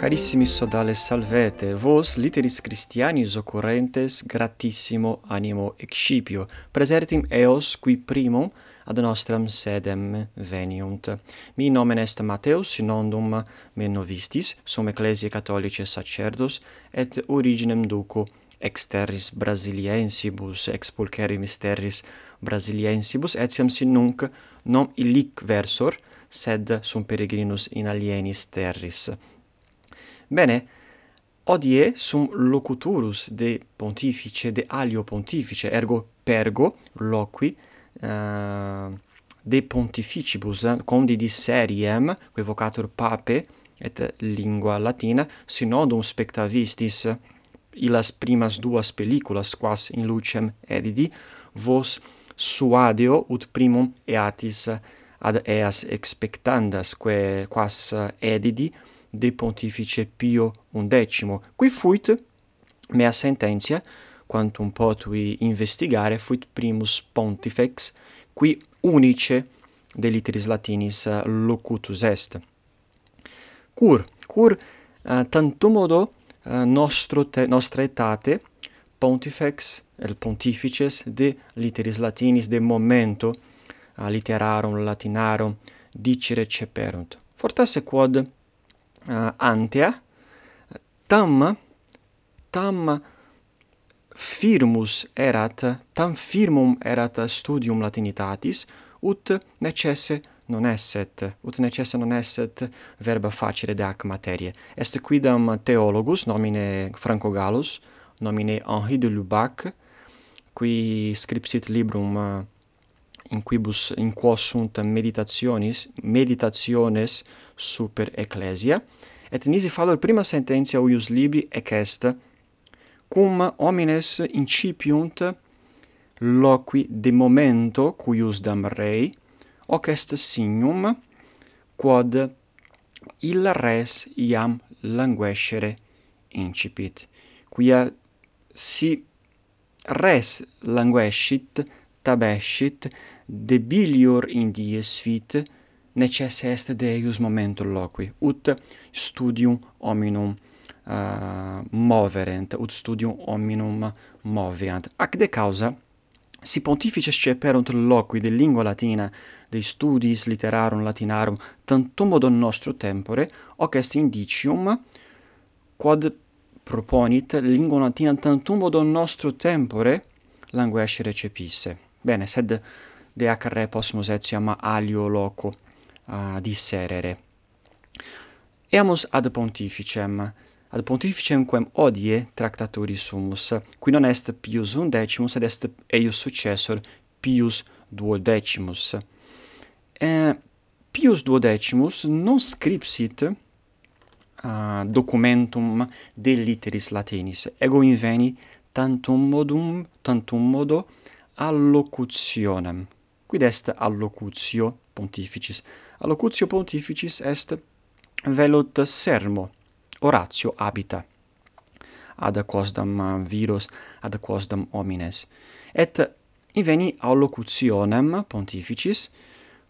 Carissimi sodales salvete, vos literis Christianis occurrentes gratissimo animo excipio, presertim eos qui primum ad nostram sedem veniunt. Mi nomen est Mateus, sinondum me novistis, sum ecclesiae catholicae sacerdos, et originem duco exterris brasiliensibus, ex pulcheri misteris brasiliensibus, etiam sin nunc non illic versor, sed sum peregrinus in alienis terris Bene, odie sum locuturus de pontifice, de alio pontifice, ergo pergo loqui uh, de pontificibus eh, condidis seriem, quae vocatur pape et lingua latina, sinodum spectavistis eh, illas primas duas pelliculas quas in lucem edidi, vos suadeo ut primum eatis ad eas expectandas, quae quas edidi, de pontifice Pio XI, qui fuit, mea sententia, quantum potui investigare, fuit primus pontifex, qui unice de litteris latinis eh, locutus est. Cur, cur uh, tantum modo uh, nostro te, nostra etate pontifex el pontifices de literis latinis de momento uh, literarum latinarum dicere ceperunt. Fortasse quod Eh, uh, antea, tam, tam firmus erat, tam firmum erat studium latinitatis, ut necesse non esset, ut necesse non esset verba facile de ac materie. Est quidam theologus, nomine Franco Gallus, nomine Henri de Lubac, qui scripsit librum eh, in quibus in quo sunt meditationis meditationes super ecclesia et nisi fallor prima sententia uius libri ec est, cum homines incipiunt loqui de momento cuius dam rei, hoc est signum, quod illa res iam languescere incipit. Quia si res languescit, tabescit, debilior in dies fit, necesse est Deus momentum loqui, ut studium hominum uh, moverent, ut studium hominum moveant. Ac de causa, si pontifices ceperunt loqui de lingua latina, de studiis literarum latinarum, tantum od nostro tempore, hoc est indicium, quod proponit lingua latina tantum od nostro tempore, languescere recepisse. Bene, sed de ac re possumus etiam alio loco uh, disserere. Eamus ad pontificem, ad pontificem quem odie tractaturi sumus, qui non est Pius undecimus, ed est eius successor Pius duodecimus. Eh, Pius duodecimus non scripsit uh, documentum de literis latinis, ego inveni tantum modum, tantum modo allocutionem. Quid est allocutio pontificis. Allocutio pontificis est velut sermo, oratio habita, ad quosdam viros, ad quosdam homines. Et inveni allocutionem pontificis,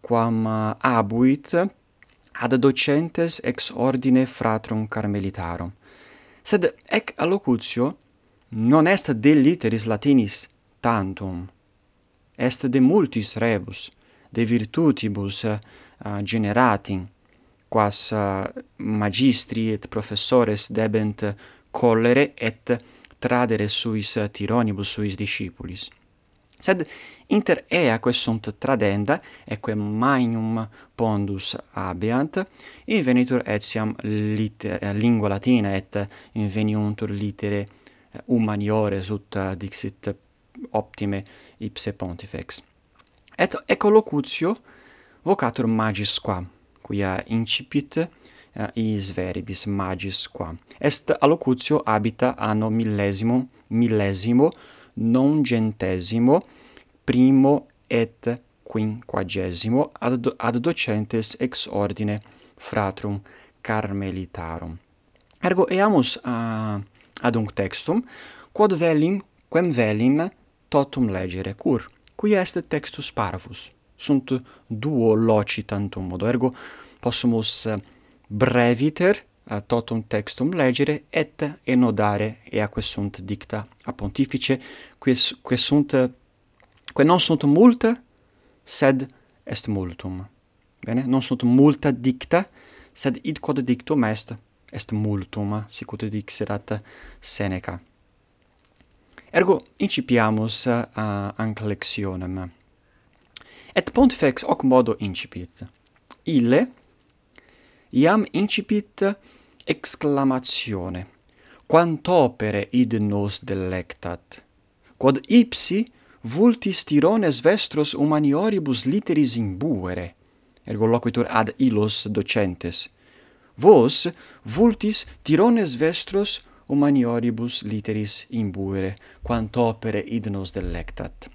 quam abuit ad docentes ex ordine fratrum carmelitarum. Sed ec allocutio non est de literis latinis tantum, est de multis rebus, de virtutibus eh, generati quas eh, magistri et professores debent collere et tradere suis eh, tironibus suis discipulis. Sed inter ea quae sunt tradenda eque magnum pondus habeant invenitur etiam liter lingua latina et inveniuntur litere humaniores ut dixit optime ipse pontifex. Et ecolocutio vocatur magis quam, quia incipit uh, is veribis magis quam. Est allocutio habita anno millesimo, millesimo, nongentesimo, primo et quinquagesimo ad, ad docentes ex ordine fratrum carmelitarum. Ergo eamus uh, eh, ad unc textum, quod velim, quem velim totum legere cur qui est textus parvus? Sunt duo loci tantum modo ergo possumus eh, breviter eh, totum textum legere et enodare eaque sunt dicta a pontifice quis quis sunt eh, quae non sunt multa sed est multum. Bene? Non sunt multa dicta sed id quod dictum est est multum sic ut dixerat Seneca. Ergo incipiamus eh, uh, anc lectionem. Et pontifex hoc modo incipit. Ille iam incipit exclamatione Quant opere id nos delectat quod ipsi vultis tirones vestros humanioribus literis imbuere ergo loquitur ad illos docentes vos vultis tirones vestros humanioribus literis imbuere, quant'opere id nos delectat.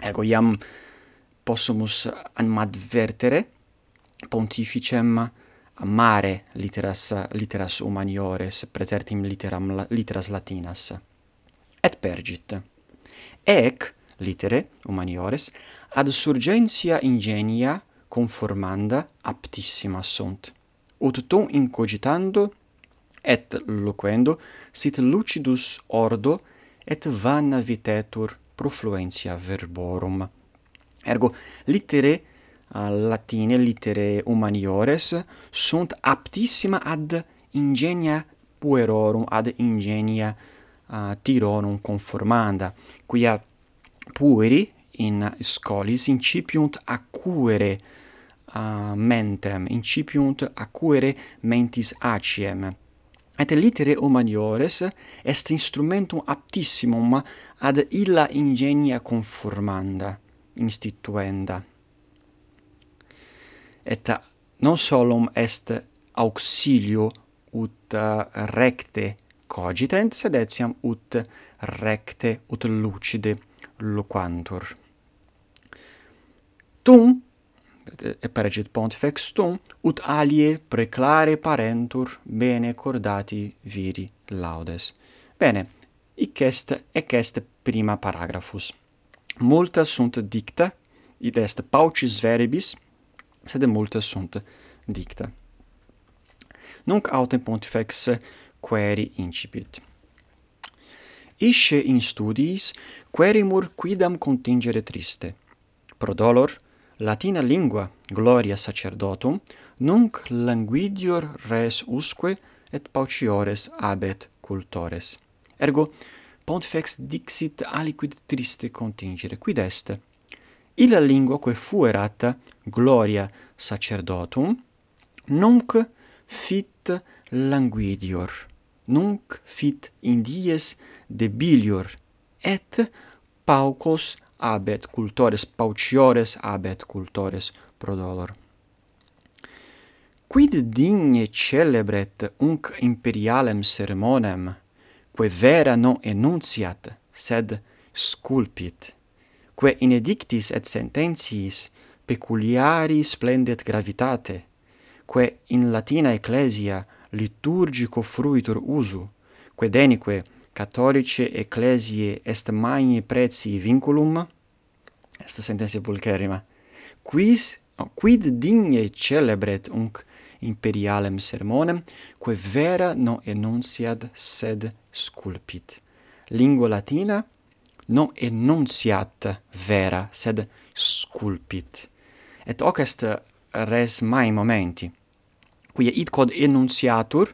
Ergo iam possumus advertere pontificem amare literas literas humaniores presertim literam literas latinas. Et pergit. Ec litere humaniores ad surgentia ingenia conformanda aptissima sunt. Ut tum incogitando et loquendo sit lucidus ordo et vana vitetur profluentia verborum. Ergo litere uh, latine litere humaniores sunt aptissima ad ingenia puerorum ad ingenia uh, tironum conformanda quia pueri in scolis incipiunt acquere uh, mentem incipiunt acquere mentis aciem et litere humaniores est instrumentum aptissimum ad illa ingenia conformanda, instituenda. Et non solum est auxilio ut recte cogitent, sed etiam ut recte ut lucide loquantur. Tum peregit pont fextum, ut alie preclare parentur bene cordati viri laudes. Bene, ic est, ec est prima paragrafus. Multa sunt dicta, id est paucis verbis, sed multa sunt dicta. Nunc autem pontifex queri incipit. Isce in studiis querimur quidam contingere triste. Pro dolor, Latina lingua, gloria sacerdotum, nunc languidior res usque et pauciores abet cultores. Ergo, pontifex dixit aliquid triste contingere, quid est? Illa lingua quae fuerat gloria sacerdotum, nunc fit languidior, nunc fit indies debilior, et paucos abet cultores pauciores, abet cultores pro dolor. Quid digne celebret unc imperialem sermonem, quae vera non enunciat, sed sculpit, quae in edictis et sententiis peculiari splendet gravitate, quae in latina ecclesia liturgico fruitur usu, quedenique catholice ecclesiae est magni preci vinculum, Esta sententia pulcherrima. Quis no, quid digne celebret unc imperialem sermonem, quae vera non enunciat sed sculpit. Lingua latina non enunciat vera, sed sculpit. Et hoc est res mai momenti, quia id quod enunciatur,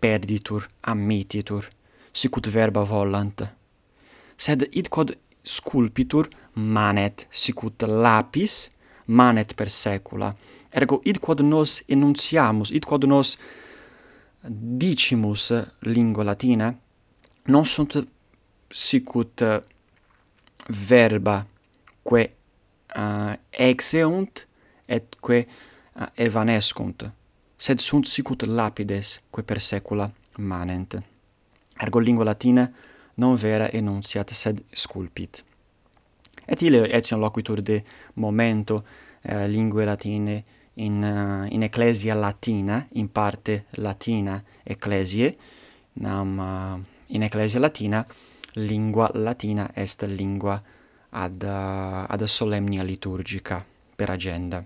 perditur, ammititur, sicut verba volant. Sed id quod sculpitur manet sicut lapis manet per saecula. Ergo id quod nos enunciamus id quod nos dicimus lingua latina non sunt sicut eh, verba quae uh, eh, exeunt et quae uh, eh, evanescunt sed sunt sicut lapides quae per saecula manent. Ergo lingua latina non vera enunciat, sed sculpit. Et ile etiam loquitur de momento eh, lingue latine in, uh, in ecclesia latina, in parte latina ecclesiae nam uh, in ecclesia latina lingua latina est lingua ad, uh, ad solemnia liturgica per agenda.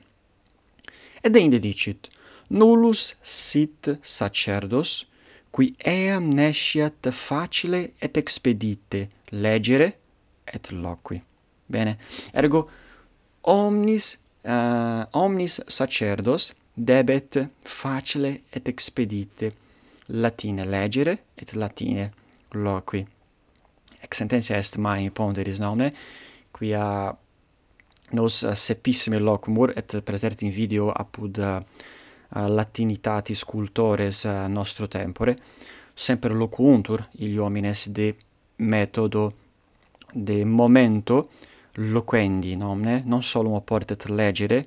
Ed inde dicit, nullus sit sacerdos qui eam nesciat facile et expedite legere et loqui. Bene, ergo omnis uh, omnis sacerdos debet facile et expedite latine legere et latine loqui. Ex sententia est mai ponderis nomne, quia nos sepissime locumur et presert in video apud uh, Eh, latinitatis cultores eh, nostro tempore, semper locuuntur ili homines de metodo, de momento loquendi nomne, non solum oportet legere,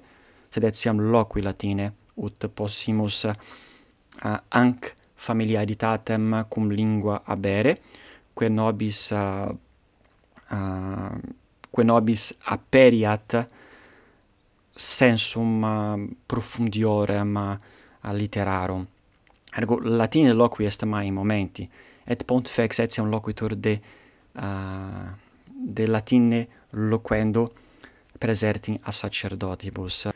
sed etiam loqui latine, ut possimus uh, anc familiaritatem cum lingua abere, quae nobis, uh, uh, quae nobis aperiat sensum profundiorem literarum. Ergo Latine loqui est mai momenti et pont fex etiam loquitur de uh, de Latine loquendo praesertim a sacerdotibus.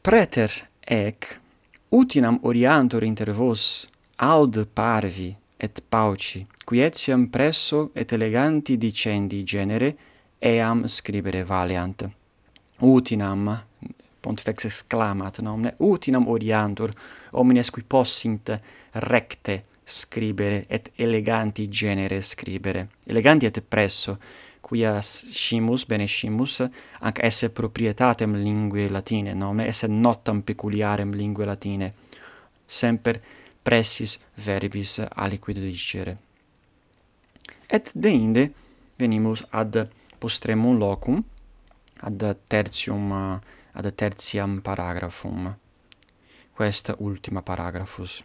Preter ec utinam oriantur inter vos aud parvi et pauci, qui etiam presso et eleganti dicendi genere, eam scribere valeant utinam pontifex exclamat nomne utinam oriantur homines qui possint recte scribere et eleganti genere scribere. Eleganti et presso quia scimus bene scimus ac esse proprietatem linguae latine nome esse notam peculiarem linguae latine. Semper pressis verbis aliquid dicere. Et deinde venimus ad postremum locum ad tertium ad tertiam paragraphum quest ultima paragraphus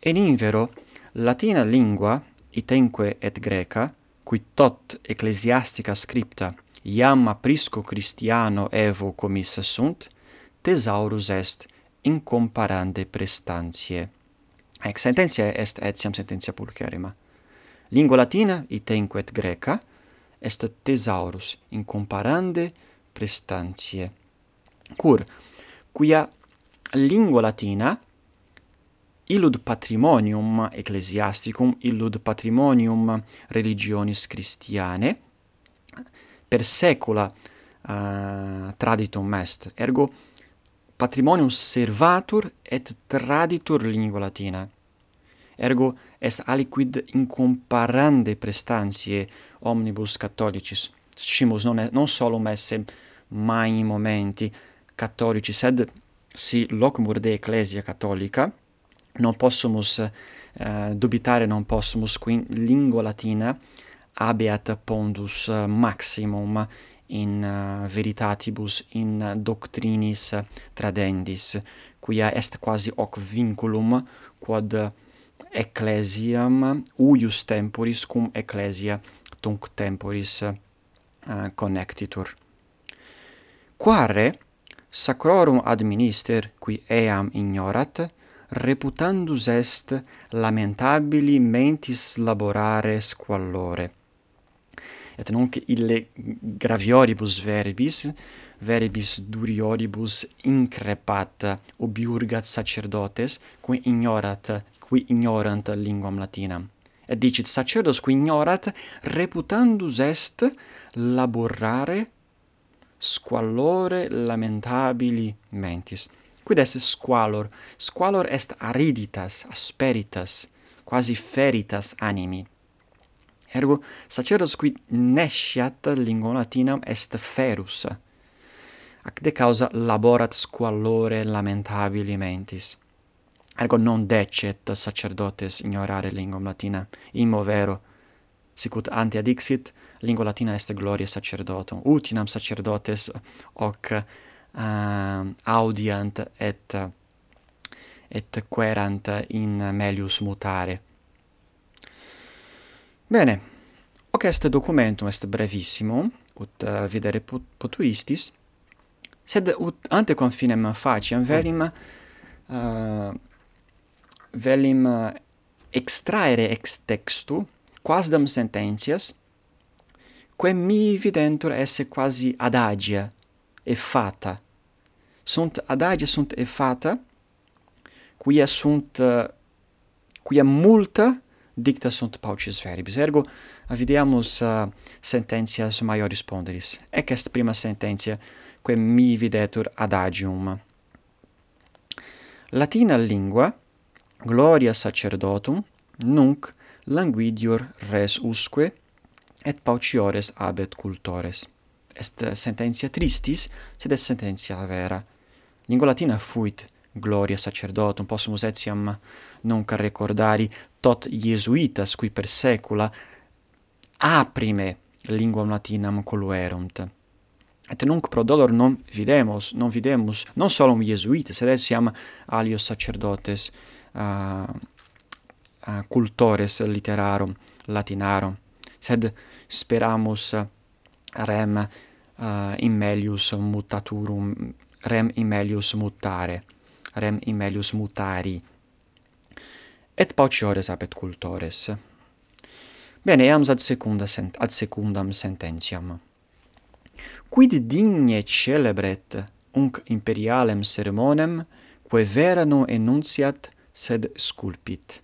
in invero latina lingua itenque et greca qui tot ecclesiastica scripta iam aprisco christiano evo commissa sunt thesaurus est incomparande prestantiae ex sententia est etiam sententia pulcherrima. Lingua latina itenque et greca est thesaurus incomparande prestantiae cur quia lingua latina illud patrimonium ecclesiasticum illud patrimonium religionis christiane per saecula uh, traditum est. Ergo patrimonium servatur et traditur lingua latina ergo est aliquid incomparande prestantiae omnibus catholicis. Scimus non, è, non solum esse mai in momenti catholici sed si locumur de ecclesia cattolica non possumus uh, dubitare non possumus qui lingua latina abeat pondus eh, maximum in uh, veritatibus in doctrinis tradendis quia est quasi hoc vinculum quod ecclesiam uius temporis cum ecclesia tunc temporis uh, connectitur. Quare sacrorum administer, qui eam ignorat, reputandus est lamentabili mentis laborare squallore. Et nunc ille gravioribus verbis verbis durioribus increpat obiurgat sacerdotes, qui ignorat, qui ignorant linguam latinam. Et dicit sacerdos qui ignorat reputandus est laborare squallore lamentabili mentis. Quid est squalor? Squalor est ariditas, asperitas, quasi feritas animi. Ergo, sacerdos qui nesciat lingua latinam est ferus, ac de causa laborat squallore lamentabili mentis. Ergo non decet sacerdotes ignorare lingua latina, immo vero, sicut ante adixit, lingua latina est gloria sacerdotum, utinam sacerdotes hoc uh, audiant et et querant in melius mutare. Bene, hoc est documentum, est brevissimo, ut uh, videre pot potuistis, sed ut ante confinem faciam mm. velim uh, velim eh, extraere ex textu quasdam sententias quae mi videntur esse quasi adagia e fata. Sunt adagia sunt e fata quia sunt uh, quia multa dicta sunt paucis verbis. Ergo videamus uh, eh, sententias maiores ponderis ec est prima sententia quae mi videtur adagium. Latina lingua, gloria sacerdotum, nunc languidior res usque, et pauciores abet cultores. Est sententia tristis, sed est sententia vera. Lingua latina fuit gloria sacerdotum, possumus etiam nunc recordari tot Jesuitas, qui per secula aprime linguam latinam coluerunt. Et nunc pro dolor non videmus, non videmus, non solum Jesuites, sed etiam alios sacerdotes uh, uh, cultores literarum latinarum, sed speramus rem uh, in melius mutaturum, rem in melius mutare, rem in melius mutari, et pauciores apet cultores. Bene, eams ad secunda sent ad secundam sententiam quid digne celebret unc imperialem sermonem, quae vera non enunciat, sed sculpit.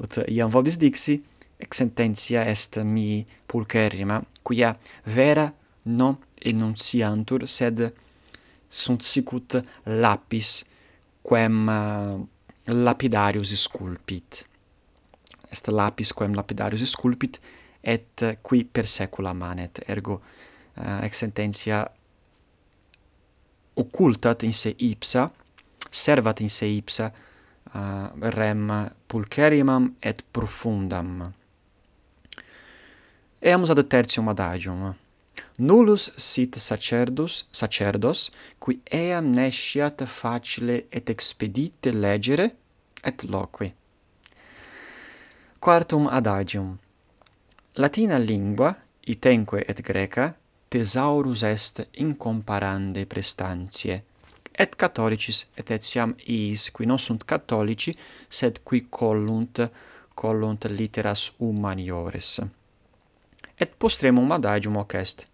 Ut iam vobis dixi, ex sententia est mi pulcherrima, quia vera non enunciantur, sed sunt sicut lapis, quem eh, lapidarius sculpit. Est lapis quem lapidarius sculpit, et qui per saecula manet, ergo Eh, ex sententia occultat in se ipsa servat in se ipsa eh, rem pulcherimam et profundam Eamus ad tertium adagium. Nullus sit sacerdus, sacerdos, qui eam nesciat facile et expedite legere et loqui. Quartum adagium. Latina lingua, itenque et greca, thesaurus est incomparande prestantiae et catholicis et etiam iis qui non sunt catholici sed qui collunt collunt litteras humaniores et postremum adagium hoc est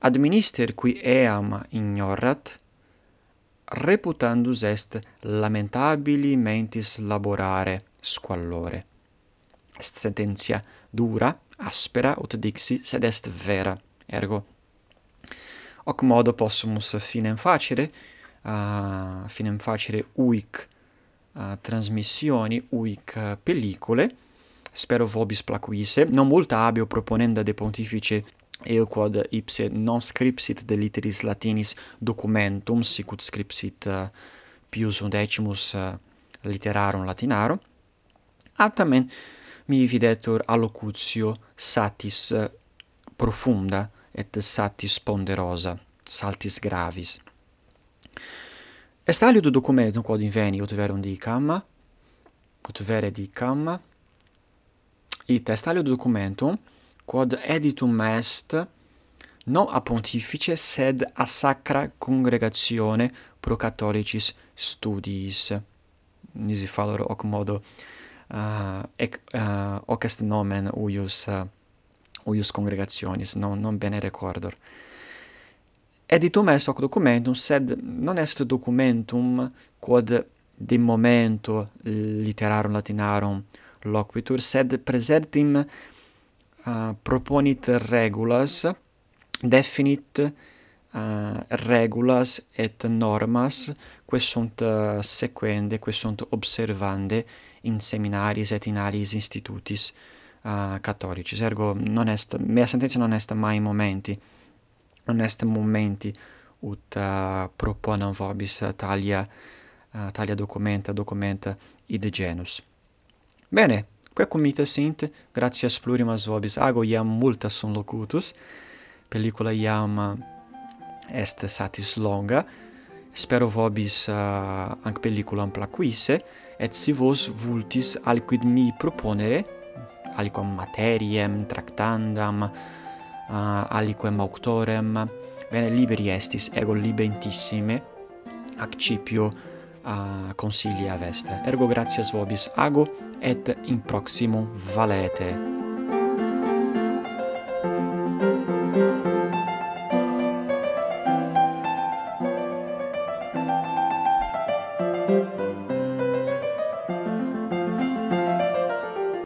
administer qui eam ignorat reputandus est lamentabili mentis laborare squallore. Est sententia dura, aspera, ut dixi, sed est vera, ergo hoc modo possumus finem facere uh, finem facere uic uh, transmissioni uic uh, pellicole spero vobis placuisse. Non multa abio proponenda de pontifice eo quod ipse non scripsit de litteris latinis documentum sicut scripsit uh, Pius undecimus uh, literarum latinarum. Altamen mi videtur allocutio satis uh, profunda et satis ponderosa, saltis gravis. Est aliud documentum quod inveni ut verum dicam, ut vere dicam, ita est aliud documentum quod editum est non a pontifice sed a sacra congregatione pro catholicis studiis. Nisi fallor hoc modo uh, ec, uh, hoc est nomen uius uh, uius congregationis, non, non bene recordor. Editum est hoc documentum, sed non est documentum quod de momento literarum latinarum loquitur, sed presertim uh, proponit regulas, definit uh, regulas et normas, quae sunt uh, sequende, quae sunt observande in seminaris et in alis institutis uh, cattolici. Ergo non est mea sententia non est mai momenti non est momenti ut uh, proponam vobis talia uh, talia documenta documenta id genus. Bene, quae comita sint, gratias plurimas vobis ago iam multas sum locutus, pellicula iam est satis longa, spero vobis uh, anc pelliculam placuisse, et si vos vultis alquid mi proponere, aliquam materiem tractandam uh, aliquem auctorem. Bene liberi estis ego libentissime accipio uh, consilia vestra ergo gratias vobis ago et in proximo valete.